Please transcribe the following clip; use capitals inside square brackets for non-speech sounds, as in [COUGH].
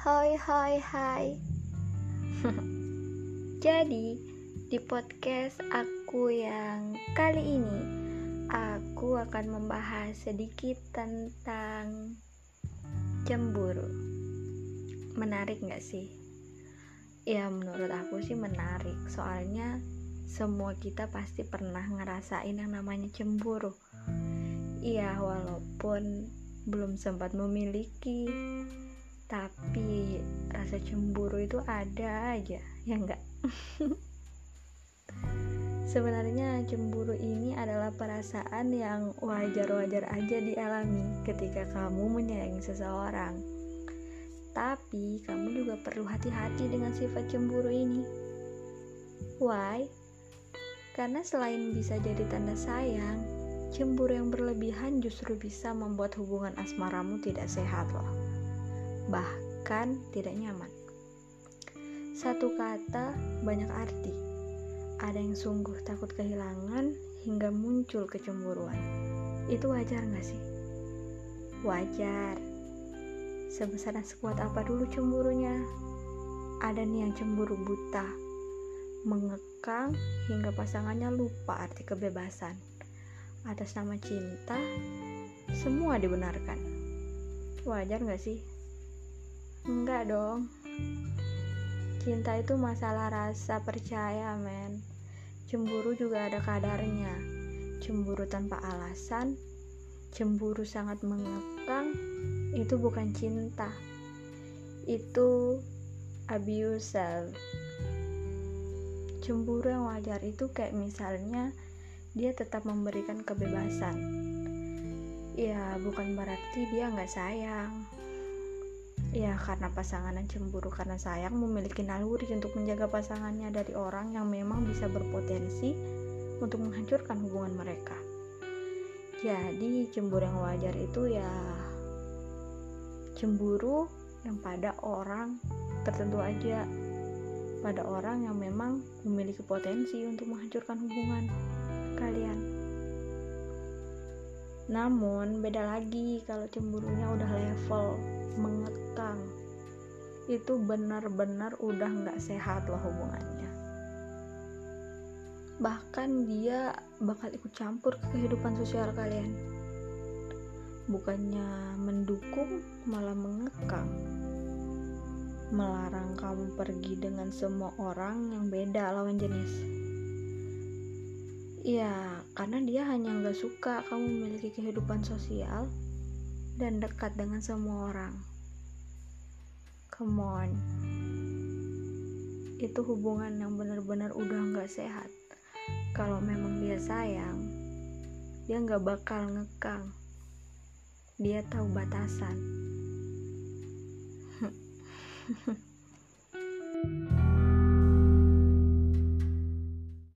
Hai hai [LAUGHS] hai. Jadi di podcast aku yang kali ini Aku akan membahas sedikit tentang cemburu. Menarik gak sih? Ya menurut aku sih menarik. Soalnya semua kita pasti pernah ngerasain yang namanya cemburu. Iya walaupun belum sempat memiliki tapi rasa cemburu itu ada aja ya enggak? [LAUGHS] Sebenarnya cemburu ini adalah perasaan yang wajar-wajar aja dialami ketika kamu menyayangi seseorang. Tapi kamu juga perlu hati-hati dengan sifat cemburu ini. Why? karena selain bisa jadi tanda sayang cemburu yang berlebihan justru bisa membuat hubungan asmaramu tidak sehat loh bahkan tidak nyaman. Satu kata banyak arti. Ada yang sungguh takut kehilangan hingga muncul kecemburuan. Itu wajar gak sih? Wajar. Sebesar dan sekuat apa dulu cemburunya? Ada nih yang cemburu buta, mengekang hingga pasangannya lupa arti kebebasan. Atas nama cinta, semua dibenarkan. Wajar gak sih? Enggak dong. Cinta itu masalah rasa percaya, men. Cemburu juga ada kadarnya. Cemburu tanpa alasan, cemburu sangat mengekang, itu bukan cinta. Itu abuse. Cemburu yang wajar itu kayak misalnya dia tetap memberikan kebebasan. Ya, bukan berarti dia nggak sayang Ya, karena pasangan yang cemburu karena sayang memiliki naluri untuk menjaga pasangannya dari orang yang memang bisa berpotensi untuk menghancurkan hubungan mereka. Jadi, cemburu yang wajar itu ya cemburu yang pada orang tertentu aja, pada orang yang memang memiliki potensi untuk menghancurkan hubungan kalian. Namun, beda lagi kalau cemburunya udah level itu benar-benar udah nggak sehat loh hubungannya. Bahkan dia bakal ikut campur ke kehidupan sosial kalian. Bukannya mendukung malah mengekang. Melarang kamu pergi dengan semua orang yang beda lawan jenis. Ya karena dia hanya nggak suka kamu memiliki kehidupan sosial dan dekat dengan semua orang. Come on. Itu hubungan yang benar-benar udah nggak sehat. Kalau memang dia sayang, dia nggak bakal ngekang. Dia tahu batasan. [LAUGHS]